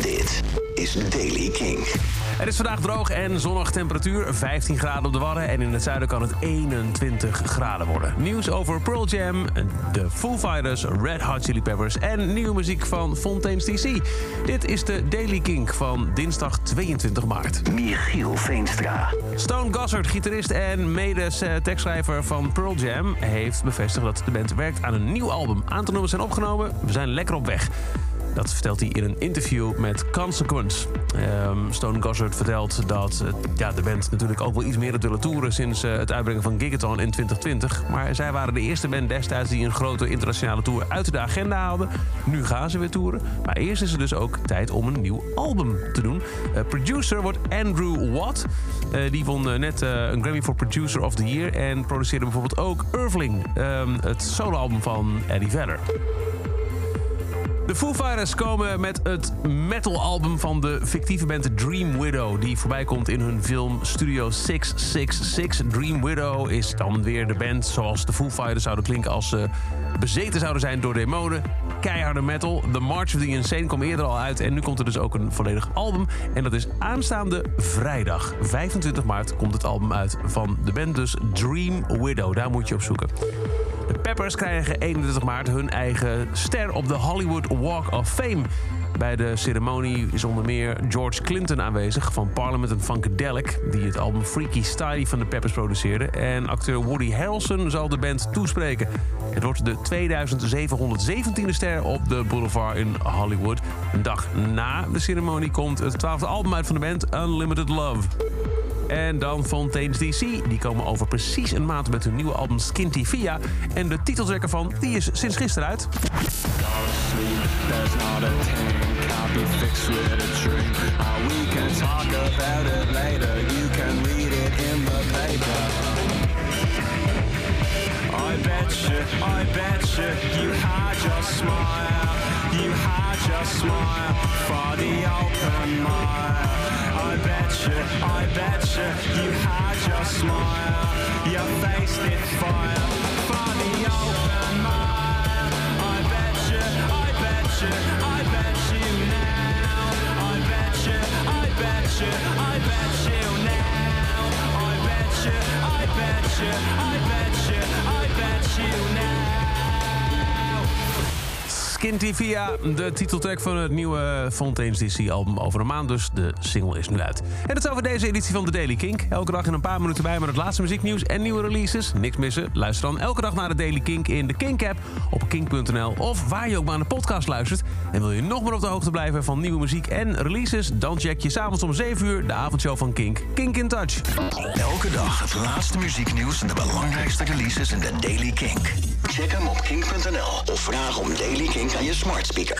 Dit is Daily King. Het is vandaag droog en zonnig temperatuur. 15 graden op de Wadden en in het zuiden kan het 21 graden worden. Nieuws over Pearl Jam, de Foo Fighters, Red Hot Chili Peppers... en nieuwe muziek van Fontaine's DC. Dit is de Daily King van dinsdag 22 maart. Michiel Veenstra. Stone Gossard, gitarist en mede-tekstschrijver van Pearl Jam... heeft bevestigd dat de band werkt aan een nieuw album. Aantal nummers zijn opgenomen, we zijn lekker op weg. Dat vertelt hij in een interview met Consequence. Ehm, Stone Gossard vertelt dat eh, de band natuurlijk ook wel iets meer had willen toeren... sinds eh, het uitbrengen van Gigaton in 2020. Maar zij waren de eerste band destijds die een grote internationale tour uit de agenda haalden. Nu gaan ze weer toeren. Maar eerst is het dus ook tijd om een nieuw album te doen. Eh, producer wordt Andrew Watt. die won net een Grammy for Producer of the Year... en produceerde bijvoorbeeld ook Irving, ehm, het soloalbum van Eddie Vedder. De Foo Fighters komen met het metalalbum van de fictieve band Dream Widow... die voorbij komt in hun film Studio 666. Dream Widow is dan weer de band zoals de Foo Fighters zouden klinken... als ze bezeten zouden zijn door demonen. Keiharde metal. The March of the Insane kwam eerder al uit... en nu komt er dus ook een volledig album. En dat is aanstaande vrijdag. 25 maart komt het album uit van de band dus Dream Widow. Daar moet je op zoeken. Peppers krijgen 31 maart hun eigen ster op de Hollywood Walk of Fame. Bij de ceremonie is onder meer George Clinton aanwezig van Parliament and Funkadelic... die het album Freaky Style van de Peppers produceerde. En acteur Woody Harrelson zal de band toespreken. Het wordt de 2717e ster op de boulevard in Hollywood. Een dag na de ceremonie komt het 12e album uit van de band Unlimited Love. En dan Fontaine's DC. Die komen over precies een maand met hun nieuwe album Skinty Via. En de titeltrack ervan die is sinds gisteren uit. I bet you, I bet you, you had your smile, you had your smile for the open mind. I bet you, I bet you, had your smile, your face did fire for the open mind. I bet you, I bet you, I bet you now. I bet you, I bet you, I bet you now. I bet you, I bet you, I bet you, I bet you now. Skinty Via, de titeltrack van het nieuwe Fontaine's DC-album over een maand. Dus de single is nu uit. En dat is over deze editie van The Daily Kink. Elke dag in een paar minuten bij met het laatste muzieknieuws en nieuwe releases. Niks missen. Luister dan elke dag naar de Daily Kink in de Kink-app op kink.nl of waar je ook maar naar de podcast luistert. En wil je nog meer op de hoogte blijven van nieuwe muziek en releases? Dan check je s'avonds om 7 uur de avondshow van Kink. Kink in Touch. Elke dag het laatste muzieknieuws en de belangrijkste releases in de Daily Kink. Check hem op kink.nl of vraag om Daily Kink aan je smart speaker.